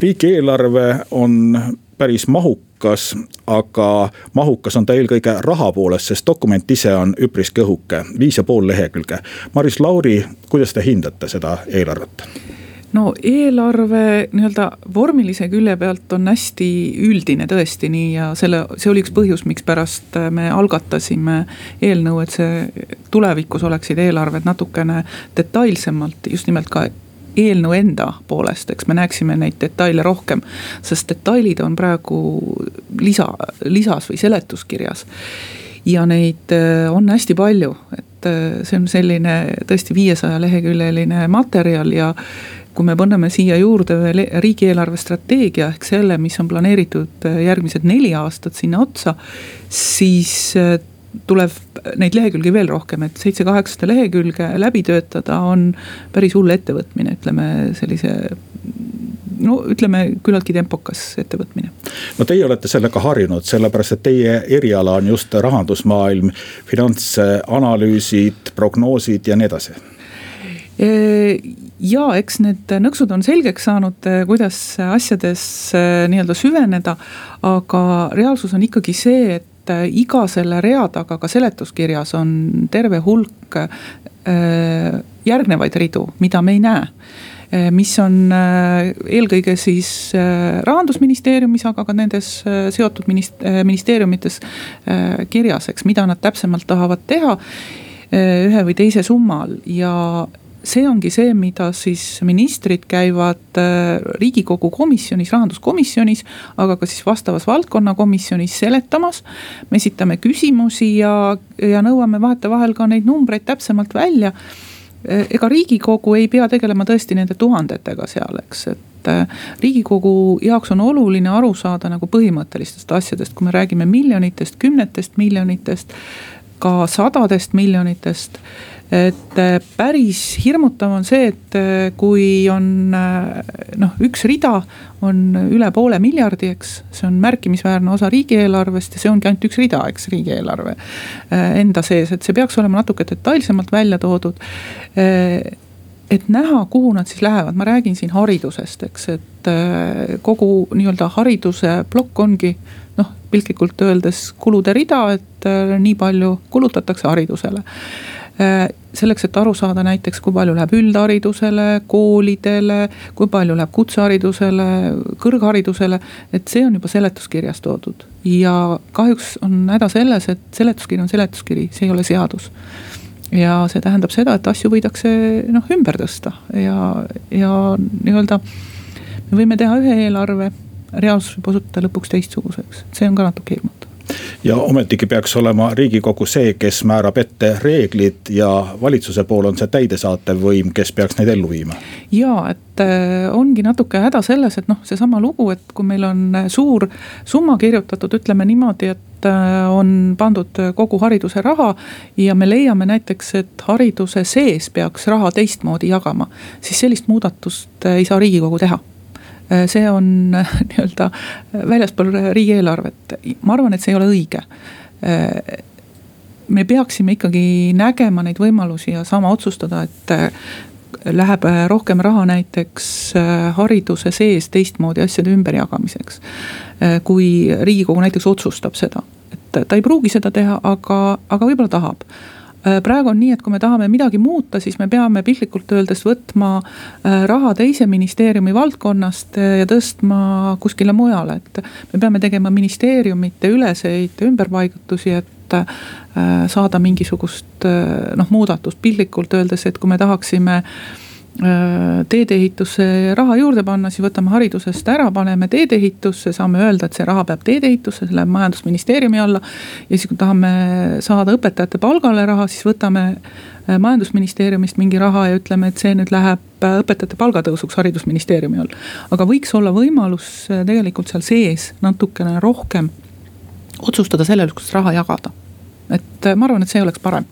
riigieelarve on päris mahukas, aga mahukas on ta eelkõige raha poolest, sest dokument ise on üpriski õhuke, viis ja pool lehekülge. Maris Lauri, kuidas te hindate seda eelarvet? no eelarve nii-öelda vormilise külje pealt on hästi üldine tõesti nii ja selle, see oli üks põhjus, mikspärast me algatasime eelnõu, et see tulevikus oleksid eelarved natukene detailsemalt just nimelt ka eelnõu enda poolest, eks me näeksime neid detaile rohkem. sest detailid on praegu lisa, lisas või seletuskirjas. ja neid äh, on hästi palju, et äh, see on selline tõesti viiesaja leheküljeline materjal ja kui me paneme siia juurde veel riigieelarve strateegia ehk selle, mis on planeeritud äh, järgmised neli aastat sinna otsa, siis tuleb neid lehekülgi veel rohkem, et seitse-kaheksasada lehekülge läbi töötada on päris hull ettevõtmine, ütleme sellise no ütleme, küllaltki tempokas ettevõtmine. no teie olete sellega harjunud, sellepärast et teie eriala on just rahandusmaailm, finantsanalüüsid, prognoosid ja nii edasi ja eks need nõksud on selgeks saanud, kuidas asjades nii-öelda süveneda. aga reaalsus on ikkagi see, et iga selle rea taga ka seletuskirjas on terve hulk järgnevaid ridu, mida me ei näe. Mis on eelkõige siis rahandusministeeriumis, aga ka nendes seotud ministeeriumites kirjas, eks, mida nad täpsemalt tahavad teha ühe või teise summa all. Ja see ongi see, mida siis ministrid käivad äh, riigikogu komisjonis, rahanduskomisjonis, aga ka siis vastavas valdkonnakomisjonis seletamas. me esitame küsimusi ja, ja nõuame vahetevahel ka neid numbreid täpsemalt välja. Äh, ega riigikogu ei pea tegelema tõesti nende tuhandetega seal, eks, et äh, riigikogu jaoks on oluline aru saada nagu põhimõttelistest asjadest, kui me räägime miljonitest, kümnetest miljonitest, ka sadadest miljonitest. Et äh, päris hirmutav on see, et äh, kui on äh, noh, üks rida on üle poole miljardi, eks. see on märkimisväärne osa riigieelarvest ja see ongi ainult üks rida, eks, riigieelarve enda sees, et see peaks olema natuke detailsemalt välja toodud. Et näha, kuhu nad siis lähevad, ma räägin siin haridusest, eks, et kogu nii-öelda hariduse plokk ongi piltlikult öeldes kulude rida, et nii palju kulutatakse haridusele Äh, selleks, et aru saada näiteks, kui palju läheb üldharidusele, koolidele, kui palju läheb kutseharidusele, kõrgharidusele. et see on juba seletuskirjas toodud ja kahjuks on häda selles, et seletuskiri on seletuskiri, see ei ole seadus. ja see tähendab seda, et asju võidakse noh ümber tõsta ja, ja nii-öelda me võime teha ühe eelarve, reaalsus võib osutuda lõpuks teistsuguseks, see on ka natuke hirmutav ja ometigi peaks olema riigikogu see, kes määrab ette reeglid ja valitsuse pool on see täidesaatev võim, kes peaks neid ellu viima. ja, et äh, ongi natuke häda selles, et noh, seesama lugu, et kui meil on äh, suur summa kirjutatud, ütleme niimoodi, et äh, on pandud kogu hariduse raha. ja me leiame näiteks, et hariduse sees peaks raha teistmoodi jagama, siis sellist muudatust ei saa riigikogu teha see on äh, nii-öelda äh, väljaspool riigieelarvet, ma arvan, et see ei ole õige. Me peaksime ikkagi nägema neid võimalusi ja saama otsustada, et läheb rohkem raha näiteks hariduse sees teistmoodi asjade ümberjagamiseks. kui riigikogu näiteks otsustab seda, et ta ei pruugi seda teha, aga, aga võib-olla tahab. Äh, praegu on nii, et kui me tahame midagi muuta, siis me peame piltlikult öeldes võtma äh, raha teise ministeeriumi valdkonnast äh, ja tõstma kuskile mujale, et. me peame tegema ministeeriumite üleseid ümberpaigutusi, et saada mingisugust noh, muudatust piltlikult öeldes, et kui me tahaksime Äh, teedeehitusse raha juurde panna, siis võtame haridusest ära, paneme teedeehitusse, saame öelda, et see raha peab teedeehitusse, see läheb majandusministeeriumi alla. ja siis, kui tahame saada õpetajate palgale raha, siis võtame äh, majandusministeeriumist mingi raha ja ütleme, et see nüüd läheb äh, õpetajate palgatõusuks haridusministeeriumi all. aga võiks olla võimalus tegelikult seal sees natukene rohkem otsustada selle üle, kuidas raha jagada. et ma arvan, et see oleks parem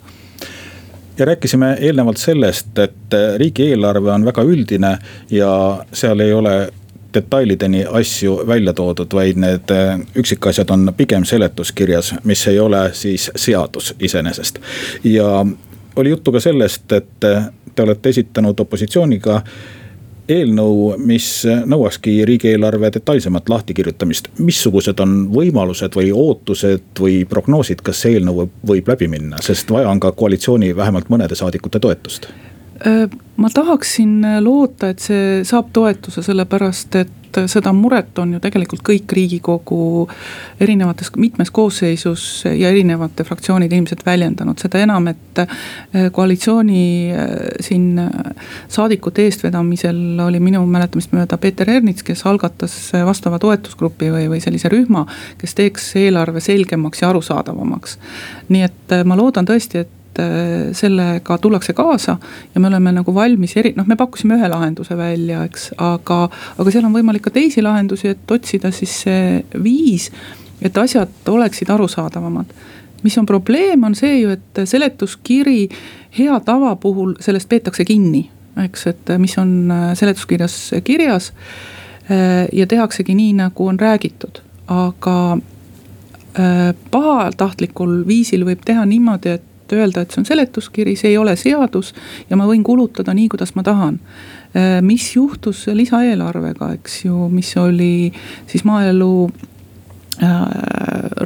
ja rääkisime eelnevalt sellest, et riigieelarve on väga üldine ja seal ei ole detailideni asju välja toodud, vaid need üksikasjad on pigem seletuskirjas, mis ei ole siis seadus iseenesest. ja oli juttu ka sellest, et te olete esitanud opositsiooniga eelnõu, mis nõuakski riigieelarve detailsemat lahtikirjutamist. missugused on võimalused või ootused või prognoosid, kas see eelnõu võib, läbi minna, sest vaja on ka koalitsiooni vähemalt mõnede saadikute toetust ma tahaksin loota, et see saab toetuse, sellepärast et seda muret on ju tegelikult kõik riigikogu erinevates, mitmes koosseisus ja erinevate fraktsioonide inimesed väljendanud, seda enam, et koalitsiooni siin saadikute eestvedamisel oli minu mäletamist mööda Peeter Ernits, kes algatas vastava toetusgrupi või, või sellise rühma, kes teeks eelarve selgemaks ja arusaadavamaks. nii et ma loodan tõesti, et et äh, sellega tullakse kaasa ja me oleme nagu valmis eri, noh, me pakkusime ühe lahenduse välja, eks, aga, aga seal on võimalik ka teisi lahendusi, et otsida siis see viis, et asjad oleksid arusaadavamad mis on probleem, on see ju, et seletuskiri hea tava puhul sellest peetakse kinni, eks, et mis on äh, seletuskirjas kirjas. Äh, ja tehaksegi nii, nagu on räägitud, aga pahatahtlikul viisil võib teha niimoodi, et et öelda, et see on seletuskiri, see ei ole seadus ja ma võin kulutada nii, kuidas ma tahan. Äh, mis juhtus lisaeelarvega, eks ju, mis oli siis maaelu äh,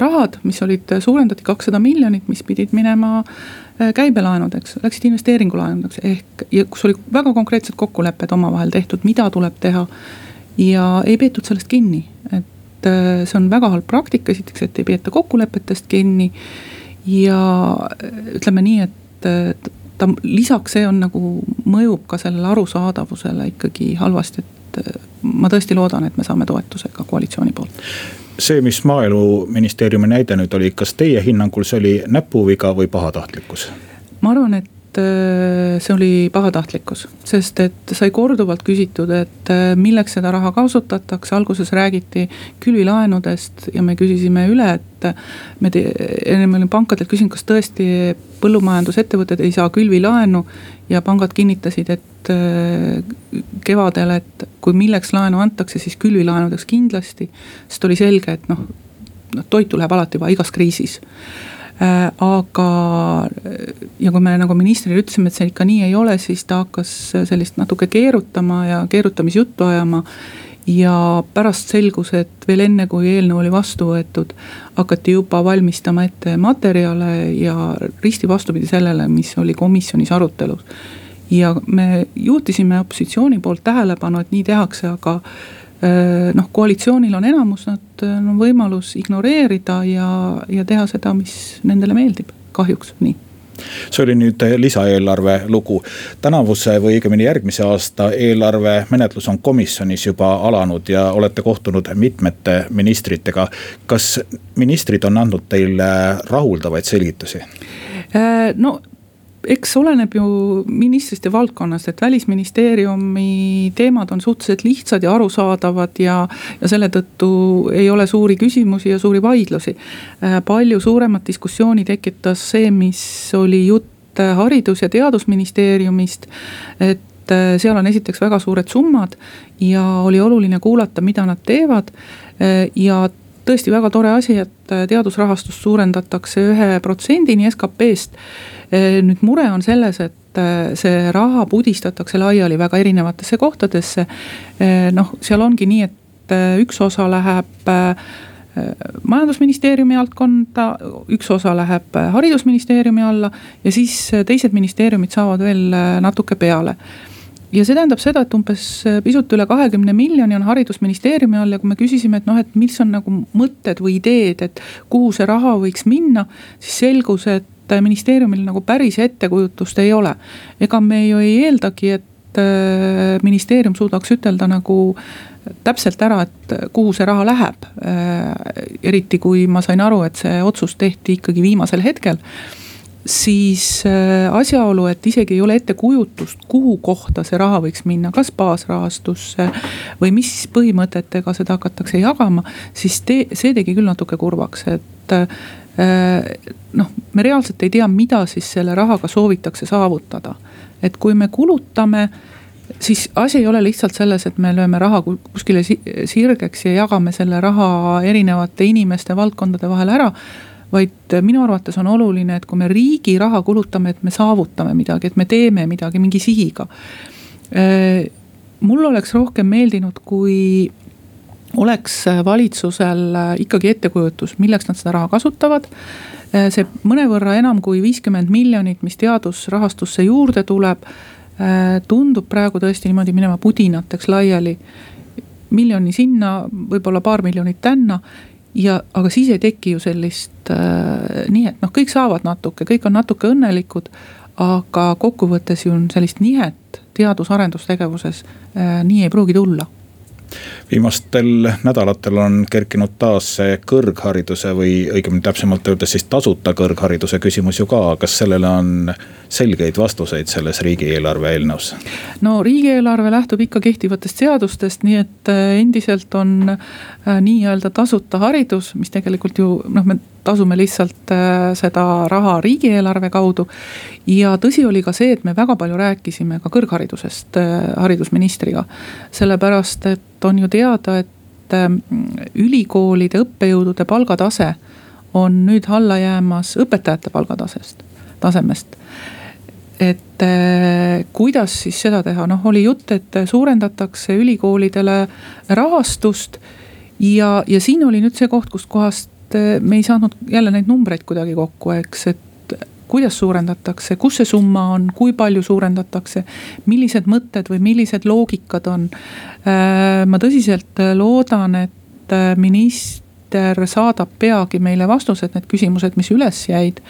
rahad, mis olid, suurendati kakssada miljonit, mis pidid minema äh, käibelaenudeks, läksid investeeringulaenudeks ehk ja kus oli väga konkreetsed kokkulepped omavahel tehtud, mida tuleb teha. ja ei peetud sellest kinni, et see on väga halb praktika, esiteks, et ei peeta kokkulepetest kinni ja ütleme nii, et ta lisaks see on nagu mõjub ka sellele arusaadavusele ikkagi halvasti, et ma tõesti loodan, et me saame toetuse ka koalitsiooni poolt see, mis maaeluministeeriumi näide nüüd oli, kas teie hinnangul see oli näpuviga või pahatahtlikkus? ma arvan, et Äh, see oli pahatahtlikkus, sest et sai korduvalt küsitud, et äh, milleks seda raha kasutatakse, alguses räägiti külvilaenudest ja me küsisime üle, et. me, me olime pankadelt küsinud, kas tõesti põllumajandusettevõtted ei saa külvilaenu ja pangad kinnitasid, et äh, kevadel, et kui milleks laenu antakse, siis külvilaenudeks kindlasti. sest oli selge, et noh, noh toitu läheb alati vaja igas kriisis Äh, aga, ja kui me nagu ministrile ütlesime, et see ikka nii ei ole, siis ta hakkas sellist natuke keerutama ja keerutamisjuttu ajama. ja pärast selgus, et veel enne, kui eelnõu oli vastu võetud, hakati juba valmistama ette materjale ja risti vastupidi sellele, mis oli komisjonis arutelus. ja me juhtisime opositsiooni poolt tähelepanu, et nii tehakse, aga Äh, noh, koalitsioonil on enamus, nad, on võimalus ignoreerida ja, ja teha seda, mis nendele meeldib, kahjuks nii see oli nüüd lisaeelarve lugu. tänavuse või õigemini järgmise aasta eelarve menetlus on komisjonis juba alanud ja olete kohtunud mitmete ministritega. kas ministrid on andnud teile rahuldavaid selgitusi? Äh, no eks oleneb ju ministrist ja valdkonnast, et välisministeeriumi teemad on suhteliselt lihtsad ja arusaadavad ja. ja selle tõttu ei ole suuri küsimusi ja suuri vaidlusi. Äh, palju suuremat diskussiooni tekitas see, mis oli jutt haridus- ja teadusministeeriumist. et äh, seal on esiteks väga suured summad ja oli oluline kuulata, mida nad teevad äh, ja tõesti väga tore asi, et teadusrahastust suurendatakse ühe protsendini SKP-st nüüd mure on selles, et eh, see raha pudistatakse laiali väga erinevatesse kohtadesse. Noh, seal ongi nii, et üks osa läheb majandusministeeriumi altkonda, üks osa läheb haridusministeeriumi alla ja siis teised ministeeriumid saavad veel natuke peale ja see tähendab seda, et umbes pisut üle kahekümne miljoni on haridusministeeriumi all ja kui me küsisime, et noh, et mis on nagu mõtted või ideed, et kuhu see raha võiks minna, siis selgus, et et ministeeriumil nagu päris ettekujutust ei ole. ega me ju ei eeldagi, et äh, ministeerium suudaks ütelda nagu täpselt ära, et kuhu see raha läheb. Äh, eriti kui ma sain aru, et see otsus tehti ikkagi viimasel hetkel siis äh, asjaolu, et isegi ei ole ettekujutust, kuhu kohta see raha võiks minna, kas baasrahastusse või mis põhimõtetega seda hakatakse jagama, siis te, see tegi küll natuke kurvaks, et Äh, noh, me reaalselt ei tea, mida siis selle rahaga soovitakse saavutada. et kui me kulutame, siis asi ei ole lihtsalt selles, et me lööme raha kuskile sirgeks ja jagame selle raha erinevate inimeste, valdkondade vahel ära vaid minu arvates on oluline, et kui me riigi raha kulutame, et me saavutame midagi, et me teeme midagi mingi sihiga. Äh, mul oleks rohkem meeldinud, kui oleks valitsusel ikkagi ettekujutus, milleks nad seda raha kasutavad. see mõnevõrra enam kui viiskümmend miljonit, mis teadusrahastusse juurde tuleb, tundub praegu tõesti niimoodi minema pudinateks laiali. miljoni sinna, võib-olla paar miljonit tänna ja, aga siis ei teki ju sellist äh, nii, et noh, kõik saavad natuke, kõik on natuke õnnelikud. aga kokkuvõttes ju on sellist nihet teadus-arendustegevuses äh, nii ei pruugi tulla viimastel nädalatel on kerkinud taas see kõrghariduse või õigemini täpsemalt öeldes siis tasuta kõrghariduse küsimus ju ka, kas sellele on selgeid vastuseid selles riigieelarve eelnõus? no riigieelarve lähtub ikka kehtivatest seadustest, nii et äh, endiselt on äh, nii-öelda tasuta haridus, mis tegelikult ju noh, me tasume lihtsalt äh, seda raha riigieelarve kaudu. ja tõsi oli ka see, et me väga palju rääkisime ka kõrgharidusest haridusministriga. sellepärast, et on ju teada, et ülikoolide õppejõudude palgatase on nüüd alla jäämas õpetajate palgatasest, tasemest et äh, kuidas siis seda teha, noh oli jutt, et suurendatakse ülikoolidele rahastust. ja, ja siin oli nüüd see koht, kuskohast äh, me ei saanud jälle neid numbreid kuidagi kokku, eks, et kuidas suurendatakse, kus see summa on, kui palju suurendatakse, millised mõtted või millised loogikad on. Äh, ma tõsiselt loodan, et minister saadab peagi meile vastused, need küsimused, mis üles jäid.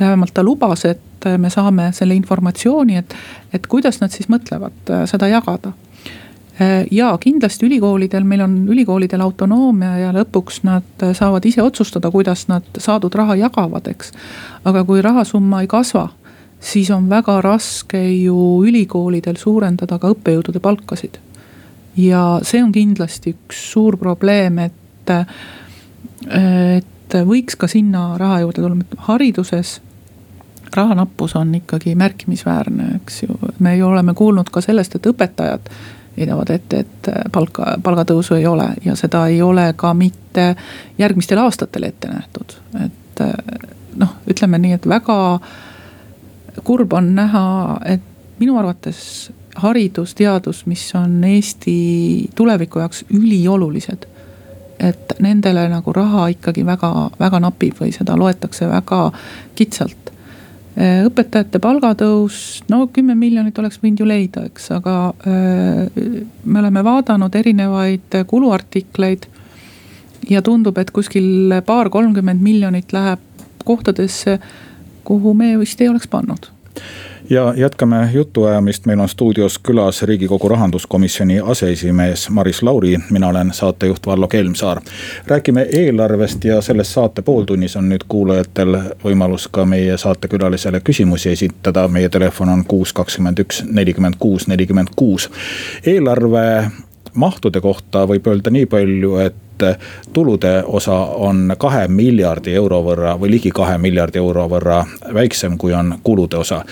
vähemalt ta lubas, et et me saame selle informatsiooni, et, et kuidas nad siis mõtlevad seda jagada ja kindlasti ülikoolidel, meil on ülikoolidel autonoomia ja lõpuks nad äh, saavad ise otsustada, kuidas nad saadud raha jagavad, eks. aga kui rahasumma ei kasva, siis on väga raske ju ülikoolidel suurendada ka õppejõudude palkasid. ja see on kindlasti üks suur probleem, et, et võiks ka sinna raha juurde tulla, hariduses rahanappus on ikkagi märkimisväärne, eks ju, me oleme kuulnud ka sellest, et õpetajad heidavad ette, et palka, palgatõusu ei ole ja seda ei ole ka mitte järgmistel aastatel ette nähtud. et noh, ütleme nii, et väga kurb on näha, et minu arvates haridus, teadus, mis on Eesti tuleviku jaoks üliolulised. et nendele nagu raha ikkagi väga, väga napib või seda loetakse väga kitsalt Äh, õpetajate palgatõus, no kümme miljonit oleks võinud ju leida, eks, aga äh, me oleme vaadanud erinevaid kuluartikleid. ja tundub, et kuskil paar-kolmkümmend miljonit läheb kohtadesse, kuhu me vist ei oleks pannud ja jätkame jutuajamist, meil on stuudios külas riigikogu rahanduskomisjoni aseesimees Maris Lauri, mina olen saatejuht Vallo Kelmsaar. räägime eelarvest ja selles saate pooltunnis on nüüd kuulajatel võimalus ka meie saatekülalisele küsimusi esitada, meie telefon on kuus, kakskümmend üks, nelikümmend kuus, nelikümmend kuus. eelarve mahtude kohta võib öelda nii palju, et tulude osa on kahe miljardi euro võrra või ligi kahe miljardi euro võrra väiksem, kui on kulude osa.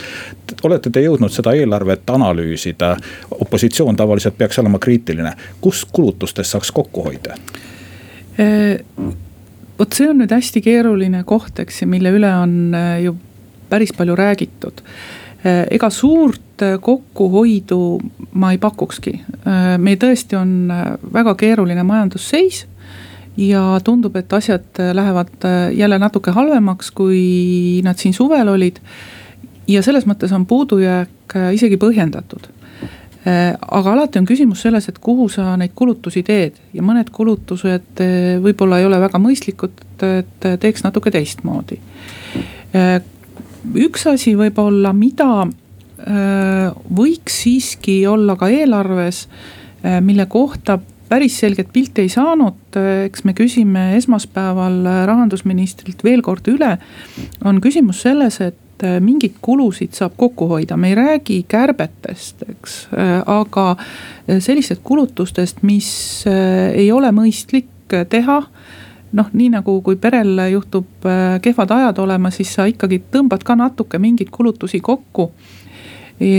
olete te jõudnud seda eelarvet analüüsida? opositsioon tavaliselt peaks olema kriitiline, kus kulutustes saaks kokku hoida? vot see on nüüd hästi keeruline koht, eks ju, mille üle on ju päris palju räägitud ega suurt kokkuhoidu ma ei pakukski. Meil tõesti on väga keeruline majandusseis ja tundub, et asjad lähevad jälle natuke halvemaks, kui nad siin suvel olid. ja selles mõttes on puudujääk isegi põhjendatud. aga alati on küsimus selles, et kuhu sa neid kulutusi teed ja mõned kulutused võib-olla ei ole väga mõistlikud, et teeks natuke teistmoodi üks asi võib-olla, mida äh, võiks siiski olla ka eelarves, äh, mille kohta päris selget pilti ei saanud, äh, eks me küsime esmaspäeval rahandusministrilt veel kord üle. on küsimus selles, et mingeid kulusid saab kokku hoida, me ei räägi kärbetest, eks, aga sellistest kulutustest, mis ei ole mõistlik teha noh, nii nagu kui perel juhtub äh, kehvad ajad olema, siis sa ikkagi tõmbad ka natuke mingeid kulutusi kokku. E,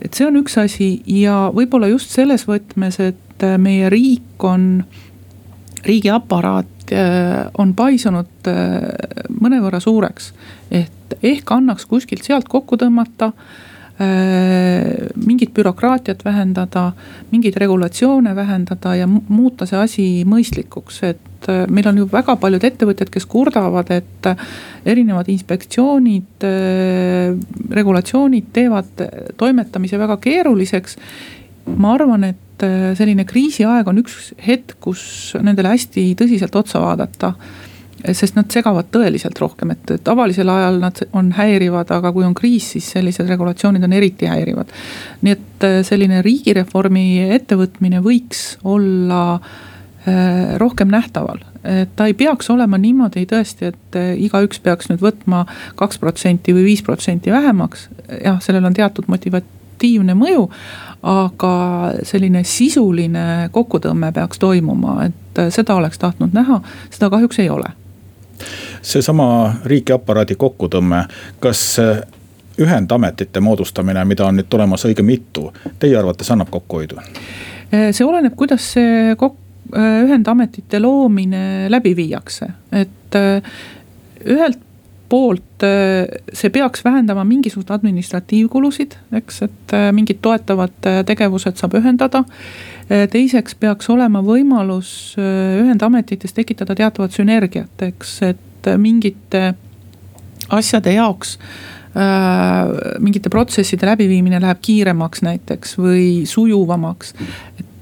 et see on üks asi ja võib-olla just selles võtmes, et äh, meie riik on, riigiaparaat äh, on paisunud mõnevõrra suureks. et ehk annaks kuskilt sealt kokku tõmmata mingit bürokraatiat vähendada, mingeid regulatsioone vähendada ja muuta see asi mõistlikuks, et meil on ju väga paljud ettevõtjad, kes kurdavad, et erinevad inspektsioonid, regulatsioonid teevad toimetamise väga keeruliseks. ma arvan, et selline kriisiaeg on üks hetk, kus nendele hästi tõsiselt otsa vaadata sest nad segavad tõeliselt rohkem, et tavalisel ajal nad on häirivad, aga kui on kriis, siis sellised regulatsioonid on eriti häirivad. nii et äh, selline riigireformi ettevõtmine võiks olla äh, rohkem nähtaval, et ta ei peaks olema niimoodi tõesti, et äh, igaüks peaks nüüd võtma kaks protsenti või viis protsenti vähemaks. jah, sellel on teatud motivatiivne mõju, aga selline sisuline kokkutõmme peaks toimuma, et seda oleks tahtnud näha, seda kahjuks ei ole seesama riigiaparaadi kokkutõmme, kas ühendametite moodustamine, mida on nüüd tulemas õige mitu, teie arvates annab kokkuhoidu? see oleneb, kuidas see kok-, ühendametite loomine läbi viiakse, et ühelt poolt see peaks vähendama mingisuguseid administratiivkulusid, eks, et mingid toetavad tegevused saab ühendada. teiseks peaks olema võimalus ühendametites tekitada teatavat sünergiat, eks, et mingite asjade jaoks mingite protsesside läbiviimine läheb kiiremaks näiteks või sujuvamaks. et äh,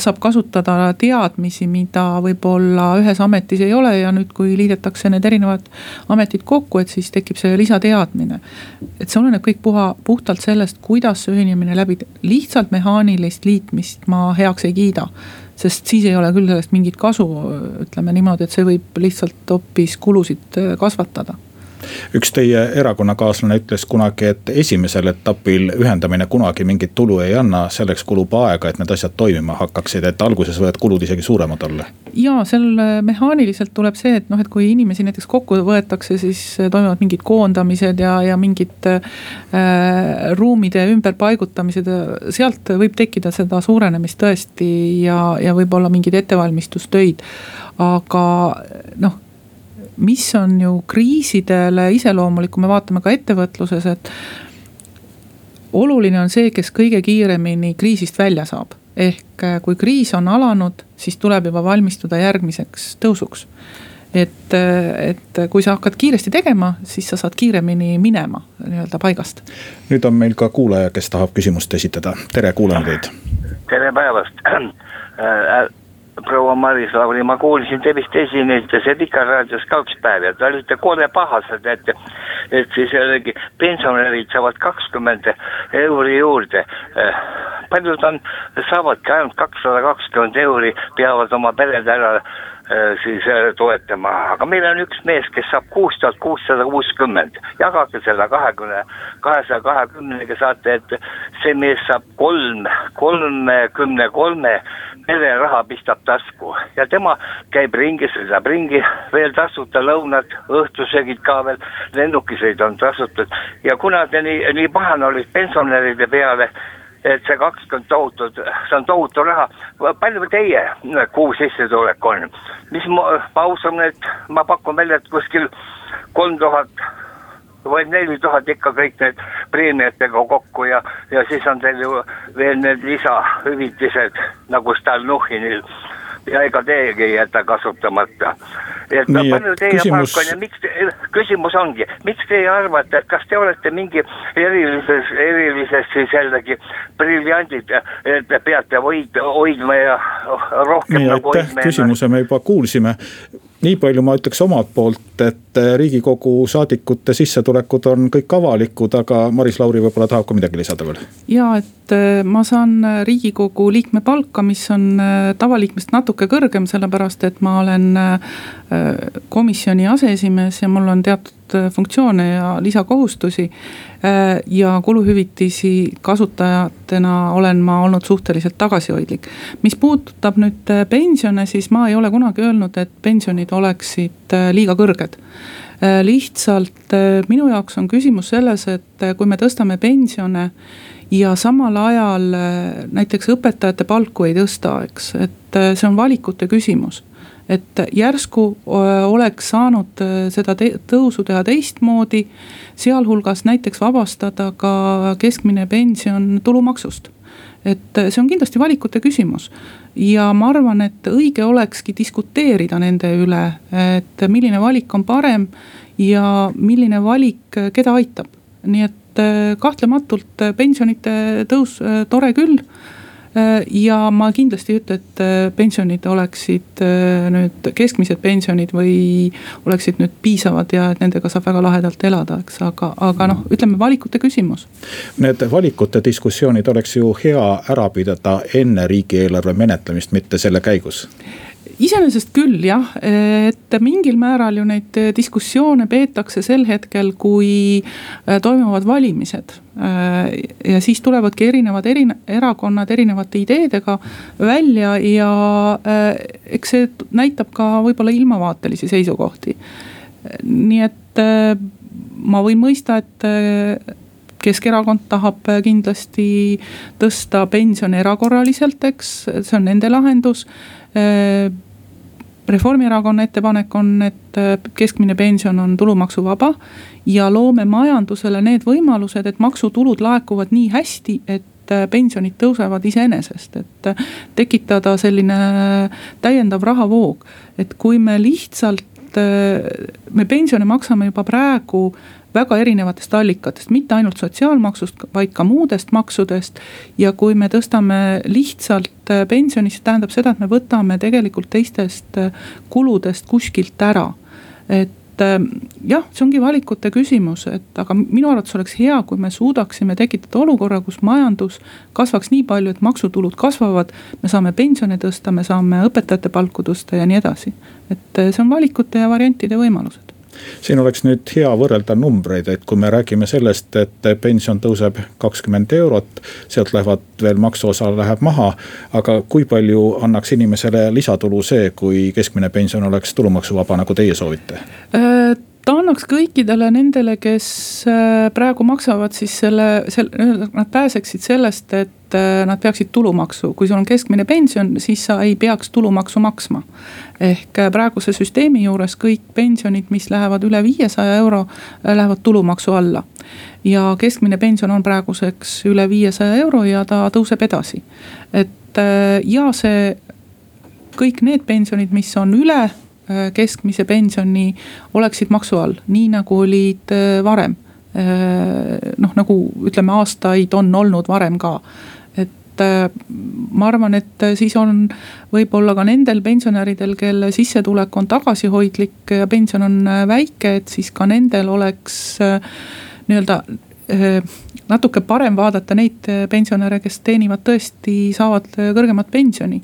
saab kasutada teadmisi, mida võib-olla ühes ametis ei ole ja nüüd, kui liidetakse need erinevad ametid kokku, et siis tekib see lisateadmine. et see oleneb kõik puha, puhtalt sellest, kuidas see ühinemine läbi, lihtsalt mehaanilist liitmist ma heaks ei kiida sest siis ei ole küll sellest mingit kasu, ütleme niimoodi, et see võib lihtsalt hoopis kulusid äh, kasvatada üks teie erakonnakaaslane ütles kunagi, et esimesel etapil ühendamine kunagi mingit tulu ei anna, selleks kulub aega, et need asjad toimima hakkaksid, et alguses võivad kulud isegi suuremad olla. ja seal äh, mehaaniliselt tuleb see, et noh, et kui inimesi näiteks kokku võetakse, siis äh, toimuvad mingid koondamised ja, ja mingid äh, ruumide ümberpaigutamised, sealt võib tekkida seda suurenemist tõesti ja, ja võib-olla mingeid ettevalmistustöid. aga noh mis on ju kriisidele iseloomulik, kui me vaatame ka ettevõtluses, et oluline on see, kes kõige kiiremini kriisist välja saab. ehk äh, kui kriis on alanud, siis tuleb juba valmistuda järgmiseks tõusuks. et, äh, et kui sa hakkad kiiresti tegema, siis sa saad kiiremini minema nii-öelda paigast. nüüd on meil ka kuulaja, kes tahab küsimust esitada, tere, kuulame teid. tere päevast äh, proua Maris Lauri, ma kuulsin, te vist esinesite Vikerraadios kaks päeva ja te olite kole pahased, et, et siis jällegi pensionärid saavad kakskümmend euri juurde. paljud on, saavadki ainult kakssada kakskümmend euri, peavad oma pered ära siis toetama, aga meil on üks mees, kes saab kuus tuhat kuussada kuuskümmend. jagage selle kahekümne, kahesaja kahekümnega saate, et see mees saab kolm, kolmekümne kolme pereraha pistab tasku. Ja tema käib ringi, sõidab ringi, veel tasuta lõunad, õhtusöögid ka veel, lennukisõid on tasutud. Ja kuna te nii, nii pahane olid pensionäride peale, et see kakskümmend tohutut, see on tohutu raha, palju teie kuu sissetulek on? mis ma, ma usun, et ma pakun välja, et kuskil kolm tuhat või neli tuhat ikka kõik need preemiatega kokku ja, ja siis on teil ju veel need lisahüvitised nagu Stalnuhhinil ja ega teiegi ei jäta kasutamata. et no palju teie küsimus... palk on ja miks küsimus ongi, miks teie arvate, et kas te olete mingi erilises, erilises siis jällegi briljandid, et te peate hoid, hoidma ja rohkem Nii, nagu hoidma. küsimuse me juba kuulsime nii palju ma ütleks omalt poolt, et riigikogu saadikute sissetulekud on kõik avalikud, aga Maris Lauri võib-olla tahab ka midagi lisada veel. ja, et äh, ma saan äh, riigikogu liikme palka, mis on tavaliikmest natuke kõrgem, sellepärast et ma olen komisjoni aseesimees ja mul on teatud funktsioone ja lisakohustusi Äh, ja kuluhüvitisi kasutajatena olen ma olnud suhteliselt tagasihoidlik. mis puudutab nüüd äh, pensione, siis ma ei ole kunagi öelnud, et pensionid oleksid äh, liiga kõrged lihtsalt minu jaoks on küsimus selles, et kui me tõstame pensione ja samal ajal näiteks õpetajate palku ei tõsta, eks, et see on valikute küsimus et järsku oleks saanud seda tõusu teha teistmoodi, sealhulgas näiteks vabastada ka keskmine pension tulumaksust et see on kindlasti valikute küsimus. ja ma arvan, et õige olekski diskuteerida nende üle, et milline valik on parem ja milline valik keda aitab. nii et kahtlematult pensionite tõus tore küll ja ma kindlasti ei ütle, et äh, pensionid oleksid äh, nüüd keskmised pensionid või oleksid nüüd piisavad ja et nendega saab väga lahedalt elada, eks, aga, aga noh, ütleme valikute küsimus. Need valikute diskussioonid oleks ju hea ära pidada enne riigieelarve menetlemist, mitte selle käigus iseenesest küll jah, et mingil määral ju neid diskussioone peetakse sel hetkel, kui äh, toimuvad valimised. Äh, ja siis tulevadki erinevad erine-, erakonnad erinevate ideedega välja ja eks see näitab ka võib-olla ilmavaatelisi seisukohti. nii et ma võin mõista, et Keskerakond tahab kindlasti tõsta pensione erakorraliselt, eks, see on nende lahendus Reformierakonna ettepanek on, et äh, keskmine pension on tulumaksuvaba. ja loome majandusele need võimalused, et maksutulud laekuvad nii hästi, et äh, pensionid tõusevad iseenesest, et äh, tekitada selline täiendav rahavoog. et kui me lihtsalt, me pensione maksame juba praegu väga erinevatest allikatest, mitte ainult sotsiaalmaksust, vaid ka muudest maksudest. ja kui me tõstame lihtsalt äh, pensioni, siis tähendab seda, et me võtame tegelikult teistest äh, kuludest kuskilt ära. et äh, jah, see ongi valikute küsimus, et aga minu arvates oleks hea, kui me suudaksime tekitada olukorra, kus majandus kasvaks nii palju, et maksutulud kasvavad. me saame pensione tõsta, me saame õpetajate palku tõsta ja nii edasi. et see on valikute ja variantide võimalused siin oleks nüüd hea võrrelda numbreid, et kui me räägime sellest, et pension tõuseb kakskümmend eurot, sealt lähevad veel maksuosa läheb maha. aga kui palju annaks inimesele lisatulu see, kui keskmine pension oleks tulumaksuvaba, nagu teie soovite? Ta annaks kõikidele nendele, kes äh, praegu maksavad siis selle, selle, nad pääseksid sellest, et äh, nad peaksid tulumaksu, kui sul on keskmine pension, siis sa ei peaks tulumaksu maksma. ehk äh, praeguse süsteemi juures kõik pensionid, mis lähevad üle viiesaja euro, lähevad tulumaksu alla. ja keskmine pension on praeguseks üle viiesaja euro ja ta tõuseb edasi. et ja see kõik need pensionid, mis on üle keskmise pensioni oleksid maksu all, nii nagu olid äh, varem. Äh, noh, nagu ütleme, aastaid on olnud varem ka et ma arvan, et siis on võib-olla ka nendel pensionäridel, kelle sissetulek on tagasihoidlik ja pension on väike, et siis ka nendel oleks nii-öelda natuke parem vaadata neid pensionäre, kes teenivad tõesti, saavad kõrgemat pensioni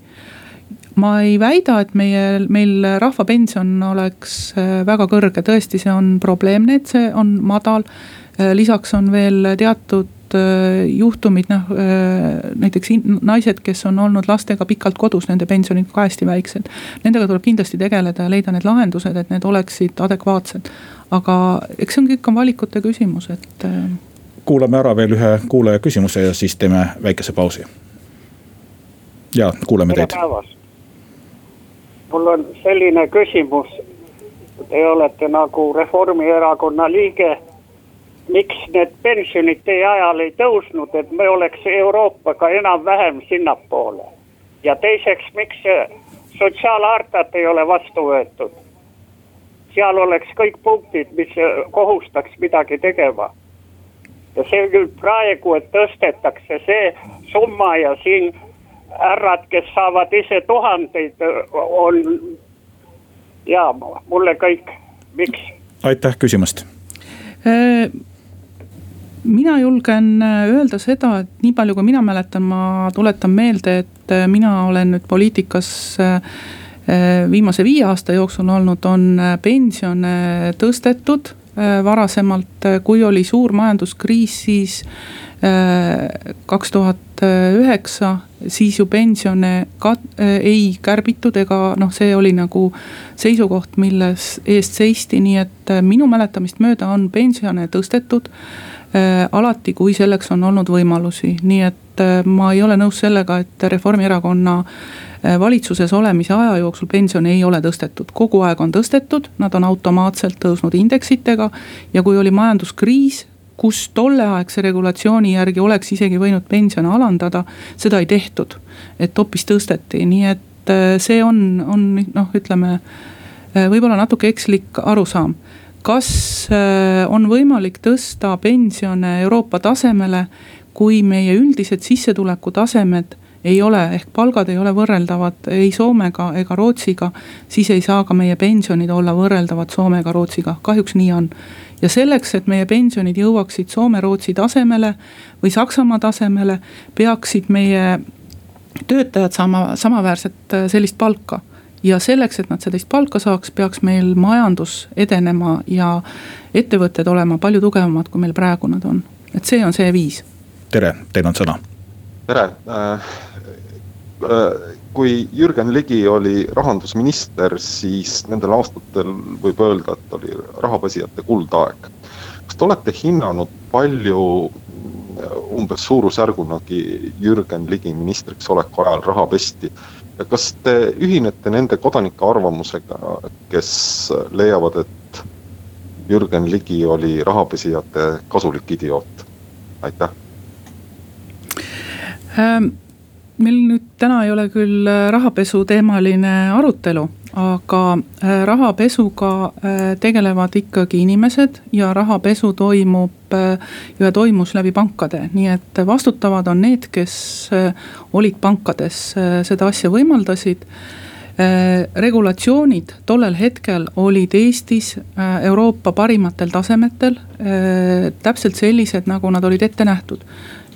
ma ei väida, et meie, meil rahvapension oleks äh, väga kõrge, tõesti, see on probleemne, et see on madal. Äh, lisaks on veel teatud äh, juhtumid, noh näiteks naised, kes on olnud lastega pikalt kodus, nende pensionid ka hästi väiksed. Nendega tuleb kindlasti tegeleda ja leida need lahendused, et need oleksid adekvaatsed. aga eks see on kõik on valikute küsimus, et. kuulame ära veel ühe kuulaja küsimuse ja siis teeme väikese pausi. ja kuuleme teid. tere päevast mul on selline küsimus. Te olete nagu Reformierakonna liige. miks need pensionid teie ajal ei tõusnud, et me oleks Euroopaga enam-vähem sinnapoole? ja teiseks, miks sotsiaalhartat ei ole vastu võetud? seal oleks kõik punktid, mis kohustaks midagi tegema. ja see küll praegu, et tõstetakse see summa ja siin härrad, kes saavad ise tuhandeid, on ja mulle kõik, miks? aitäh küsimast äh, mina julgen äh, öelda seda, et nii palju, kui mina mäletan, ma tuletan meelde, et äh, mina olen nüüd poliitikas viimase viie aasta jooksul olnud, on pensione tõstetud. varasemalt, kui oli suur majanduskriis, siis kaks tuhat üheksa, siis ju pensione ka äh, ei kärbitud ega noh, see oli nagu seisukoht, milles eest seisti, nii et äh, minu mäletamist mööda on pensione tõstetud alati, kui selleks on olnud võimalusi, nii et ma ei ole nõus sellega, et Reformierakonna valitsuses olemise aja jooksul pensione ei ole tõstetud, kogu aeg on tõstetud, nad on automaatselt tõusnud indeksitega. ja kui oli majanduskriis, kus tolleaegse regulatsiooni järgi oleks isegi võinud pensione alandada, seda ei tehtud. et hoopis tõsteti, nii et äh, see on, on noh, ütleme äh, võib-olla natuke ekslik arusaam. kas äh, on võimalik tõsta pensione Euroopa tasemele, kui meie üldised sissetulekutasemed ei ole, ehk palgad ei ole võrreldavad ei Soomega ega Rootsiga, siis ei saa ka meie pensionid olla võrreldavad Soome ega Rootsiga, kahjuks nii on ja selleks, et meie pensionid jõuaksid Soome-Rootsi tasemele või Saksamaa tasemele, peaksid meie töötajad saama samaväärset äh, sellist palka. ja selleks, et nad sellist palka saaks, peaks meil majandus edenema ja ettevõtted olema palju tugevamad, kui meil praegu nad on. et see on see viis. tere, teil on sõna. tere äh,, äh kui Jürgen Ligi oli rahandusminister, siis nendel aastatel võib öelda, et oli rahapesijate kuldaeg. kas te olete hinnanud, palju umbes suurusjärgunagi Jürgen Ligi ministriks oleku ajal raha pesti? ja kas te ühinete nende kodanike arvamusega, kes leiavad, et Jürgen Ligi oli rahapesijate kasulik idioot? aitäh ähm meil nüüd täna ei ole küll äh, rahapesu teemaline arutelu, aga äh, rahapesuga äh, tegelevad ikkagi inimesed ja rahapesu toimub ja toimus läbi pankade, nii et vastutavad on need, kes olid pankades, seda asja võimaldasid regulatsioonid tollel hetkel olid Eestis Euroopa parimatel tasemetel, täpselt sellised, nagu nad olid ette nähtud.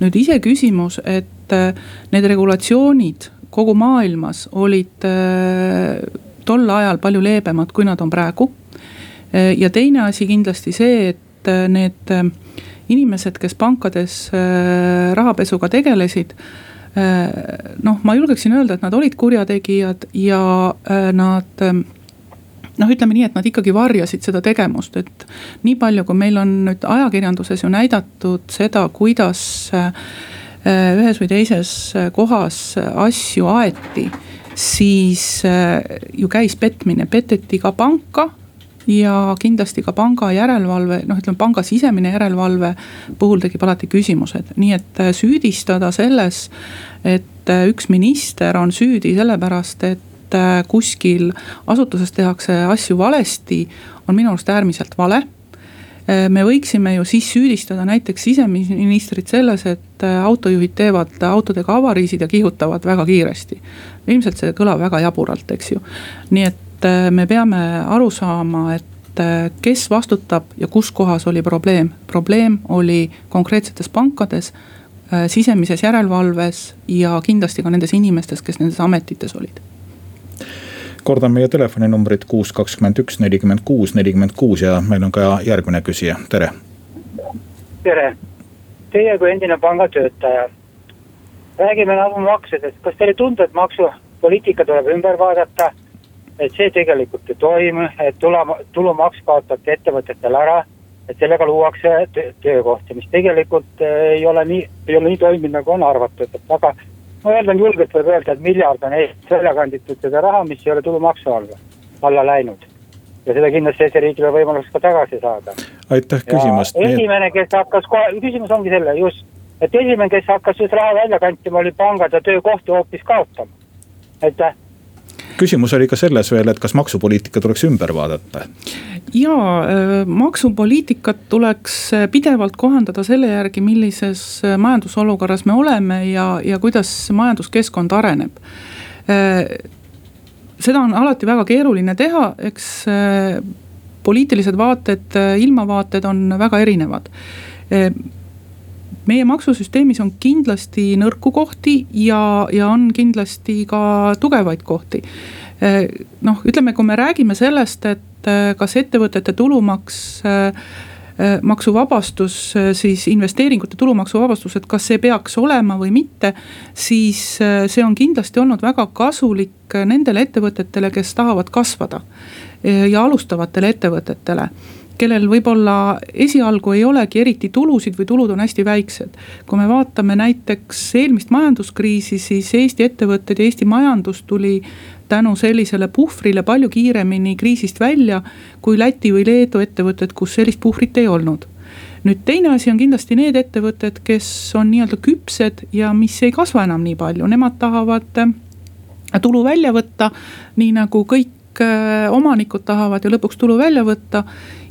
nüüd iseküsimus, et et äh, need regulatsioonid kogu maailmas olid äh, tol ajal palju leebemad, kui nad on praegu. Äh, ja teine asi kindlasti see, et need inimesed, kes pankades rahapesuga tegelesid noh, ma julgeksin öelda, et nad olid kurjategijad ja nad noh, ütleme nii, et nad ikkagi varjasid seda tegemust, et nii palju, kui meil on nüüd ajakirjanduses ju näidatud seda, kuidas Äh, ühes või teises äh, kohas äh, asju aeti, siis ju käis petmine, peteti ka panka ja kindlasti ka panga järelevalve, noh, ütleme panga sisemine järelevalve puhul tekib alati küsimused, nii et süüdistada selles, et üks minister on süüdi sellepärast, et kuskil asutuses tehakse asju valesti, on minu arust äärmiselt vale. Äh, me võiksime ju siis süüdistada näiteks siseministrit selles, et äh, autojuhid teevad autodega avariisid ja kihutavad väga kiiresti. ilmselt see kõlab väga jaburalt, eks ju. nii et äh, me peame aru saama, et kes vastutab ja kus kohas oli probleem. probleem oli konkreetsetes pankades, sisemises järelevalves ja kindlasti ka nendes inimestes, kes nendes ametites olid kordan meie telefoninumbrit kuus, kakskümmend üks, nelikümmend kuus, nelikümmend kuus ja meil on ka järgmine küsija, tere. tere, teie kui endine pangatöötaja. räägime nagu maksudest, kas teile ei tundu, et maksupoliitika tuleb ümber vaadata? et see tegelikult ei toimu, et tula, tulumaks kaotati ettevõtetel ära, et sellega luuakse töökohti, mis tegelikult ei ole nii, ei ole nii toiminud, nagu on arvatud, et aga ma eeldan julgelt võib öelda, et miljard on Eestis välja kanditud seda raha, mis ei ole tulumaksu alla, alla läinud. ja seda kindlasti Eesti riigil on võimalus ka tagasi saada. aitäh küsimast. esimene, kes hakkas kohe, küsimus ongi selle just, et esimene, kes hakkas just raha välja kantima, oli pangad ja töökohti hoopis kaotama. aitäh küsimus oli ka selles veel, et kas maksupoliitika tuleks ümber vaadata? jaa, äh, maksupoliitikat tuleks äh, pidevalt kohandada selle järgi, millises äh, majandusolukorras me oleme ja, ja kuidas majanduskeskkond areneb. seda on alati väga keeruline teha, eks poliitilised vaated, ilmavaated on väga erinevad meie maksusüsteemis on kindlasti nõrku kohti ja, ja on kindlasti ka tugevaid kohti. noh, ütleme, kui me räägime sellest, et äh, kas ettevõtete tulumaks äh, maksuvabastus, siis investeeringute tulumaksuvabastus, et kas see peaks olema või mitte. siis see on kindlasti olnud väga kasulik nendele ettevõtetele, kes tahavad kasvada ja alustavatele ettevõtetele kellel võib-olla esialgu ei olegi eriti tulusid või tulud on hästi väiksed. kui me vaatame näiteks eelmist majanduskriisi, siis Eesti ettevõtted ja Eesti majandus tuli tänu sellisele puhvrile palju kiiremini kriisist välja kui Läti või Leedu ettevõtted, kus sellist puhvrit ei olnud nüüd teine asi on kindlasti need ettevõtted, kes on nii-öelda küpsed ja mis ei kasva enam nii palju, nemad tahavad äh, tulu välja võtta, nii nagu kõik äh, omanikud tahavad ju lõpuks tulu välja võtta.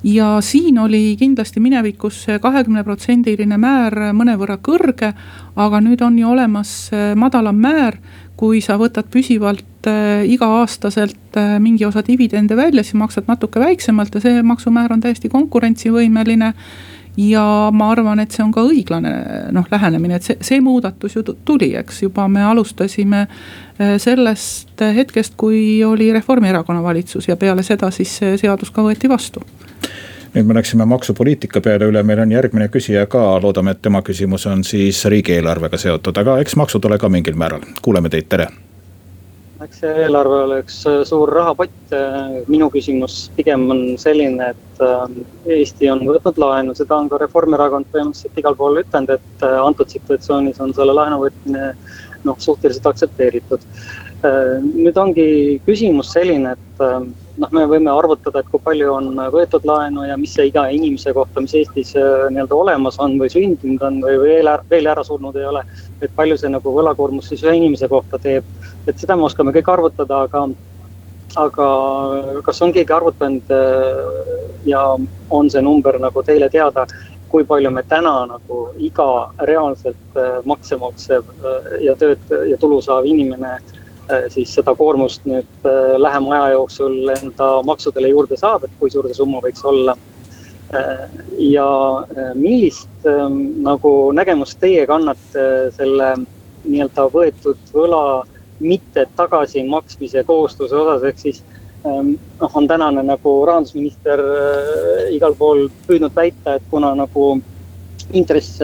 Ja siin oli kindlasti minevikus see kahekümne protsendiline määr mõnevõrra kõrge, aga nüüd on ju olemas äh, madalam määr. kui sa võtad püsivalt iga-aastaselt mingi osa dividende välja, siis maksad natuke väiksemalt ja see maksumäär on täiesti konkurentsivõimeline. Ja ma arvan, et see on ka õiglane noh, lähenemine, et see, see muudatus ju tuli, eks. Juba me alustasime äh, sellest hetkest, kui oli Reformierakonna valitsus ja peale seda siis see seadus ka võeti vastu nüüd me läksime maksupoliitika peale üle, meil on järgmine küsija ka, loodame, et tema küsimus on siis riigieelarvega seotud, aga eks maksud ole ka mingil määral, kuuleme teid, tere eks see eelarve oleks äh, suur rahapott. Äh, minu küsimus pigem on selline, et äh, Eesti on võtnud laenu, seda on ka Reformierakond põhimõtteliselt igal pool ütelnud, et antud situatsioonis on selle laenu võtmine noh, suhteliselt aktsepteeritud. Nüüd ongi küsimus selline, et noh, me võime arvutada, et kui palju on võetud laenu ja mis see iga inimese kohta, mis Eestis nii-öelda olemas on või sündinud on või veel, veel ära surnud ei ole. et palju see nagu võlakoormus siis ühe inimese kohta teeb et seda me oskame kõik arvutada, aga, aga kas on keegi arvutanud äh, ja on see number nagu teile teada, kui palju me täna nagu iga reaalselt äh, makse maksev äh, ja tööd ja tulu saav inimene siis seda koormust nüüd lähema aja jooksul enda maksudele juurde saab, et kui suur see summa võiks olla. Ja millist nagu nägemust teie kannate selle nii-öelda võetud võla mitte tagasimaksmise kohustuse osas, ehk siis noh, on tänane nagu rahandusminister igal pool püüdnud väita, et kuna nagu intress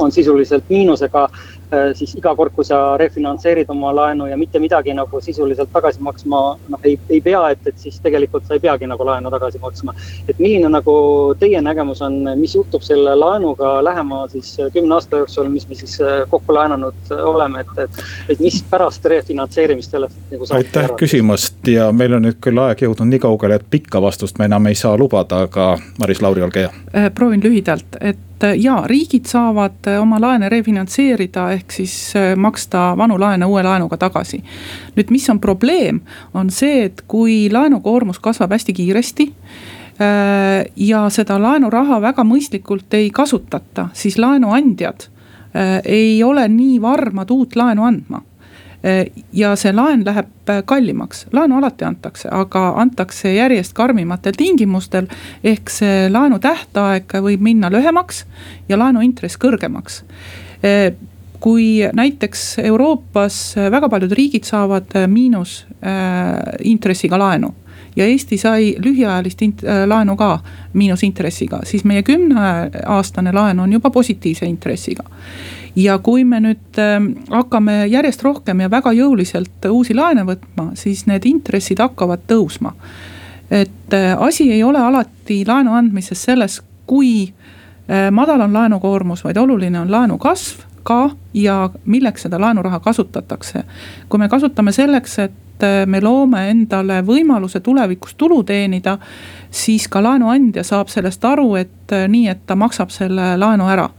on sisuliselt miinusega siis iga kord, kui sa refinantseerid oma laenu ja mitte midagi nagu sisuliselt tagasi maksma, noh, ei, ei pea, et, et siis tegelikult sa ei peagi nagu laenu tagasi maksma. et milline nagu teie nägemus on, mis juhtub selle laenuga lähema siis kümne aasta jooksul, mis me siis äh, kokku laenanud oleme, et, et, et mis pärast refinantseerimist sellest nagu saab? aitäh küsimast ja meil on nüüd küll aeg jõudnud nii kaugele, et pikka vastust me enam ei saa lubada, aga Maris Lauri, olge hea. Äh, proovin lühidalt, et et jaa, riigid saavad äh, oma laene refinantseerida, ehk siis äh, maksta vanu laene uue laenuga tagasi. nüüd, mis on probleem, on see, et kui laenukoormus kasvab hästi kiiresti äh, ja seda laenuraha väga mõistlikult ei kasutata, siis laenuandjad ei ole nii varmad uut laenu andma Äh, ja see laen läheb äh, kallimaks, laenu alati antakse, aga antakse järjest karmimatel tingimustel. ehk see laenu tähtaeg võib minna lühemaks ja laenu intress kõrgemaks. Äh, kui näiteks Euroopas väga paljud riigid saavad miinusintressiga laenu ja Eesti sai lühiajalist laenu ka miinusintressiga, siis meie kümneaastane laen on juba positiivse intressiga ja kui me nüüd ähm, hakkame järjest rohkem ja väga jõuliselt uusi laene võtma, siis need intressid hakkavad tõusma. et äh, asi ei ole alati laenu andmises selles, kui äh, madal on laenukoormus, vaid oluline on laenu kasv ka ja milleks seda laenuraha kasutatakse. kui me kasutame selleks, et äh, me loome endale võimaluse tulevikus tulu teenida, siis ka laenuandja saab sellest aru, et nii, et ta maksab selle laenu ära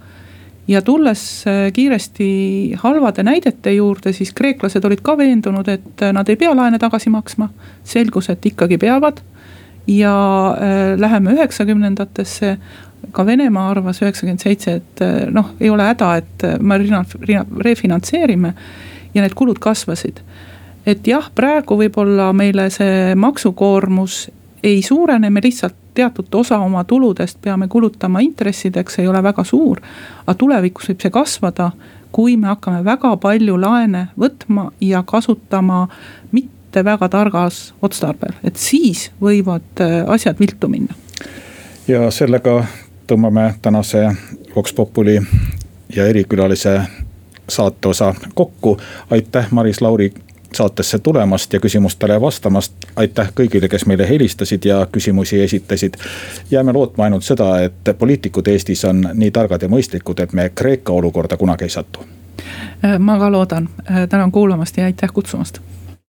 ja tulles äh, kiiresti halvade näidete juurde, siis kreeklased olid ka veendunud, et äh, nad ei pea laene tagasi maksma. selgus, et ikkagi peavad. ja äh, läheme üheksakümnendatesse, ka Venemaa arvas üheksakümmend seitse, et noh, ei ole häda, et me refinantseerime ja need kulud kasvasid. et jah, praegu võib-olla meile see maksukoormus ei suurene, me lihtsalt teatud osa oma tuludest peame kulutama intressideks, ei ole väga suur. aga tulevikus võib see kasvada, kui me hakkame väga palju laene võtma ja kasutama mitte väga targas otstarbel, et siis võivad äh, asjad viltu minna. ja sellega tõmbame tänase Vox Populi ja erikülalise saateosa kokku. aitäh, Maris Lauri saatesse tulemast ja küsimustele vastamast. aitäh kõigile, kes meile helistasid ja küsimusi esitasid. jääme lootma ainult seda, et poliitikud Eestis on nii targad ja mõistlikud, et me Kreeka olukorda kunagi ei satu. ma ka loodan, tänan kuulamast ja aitäh kutsumast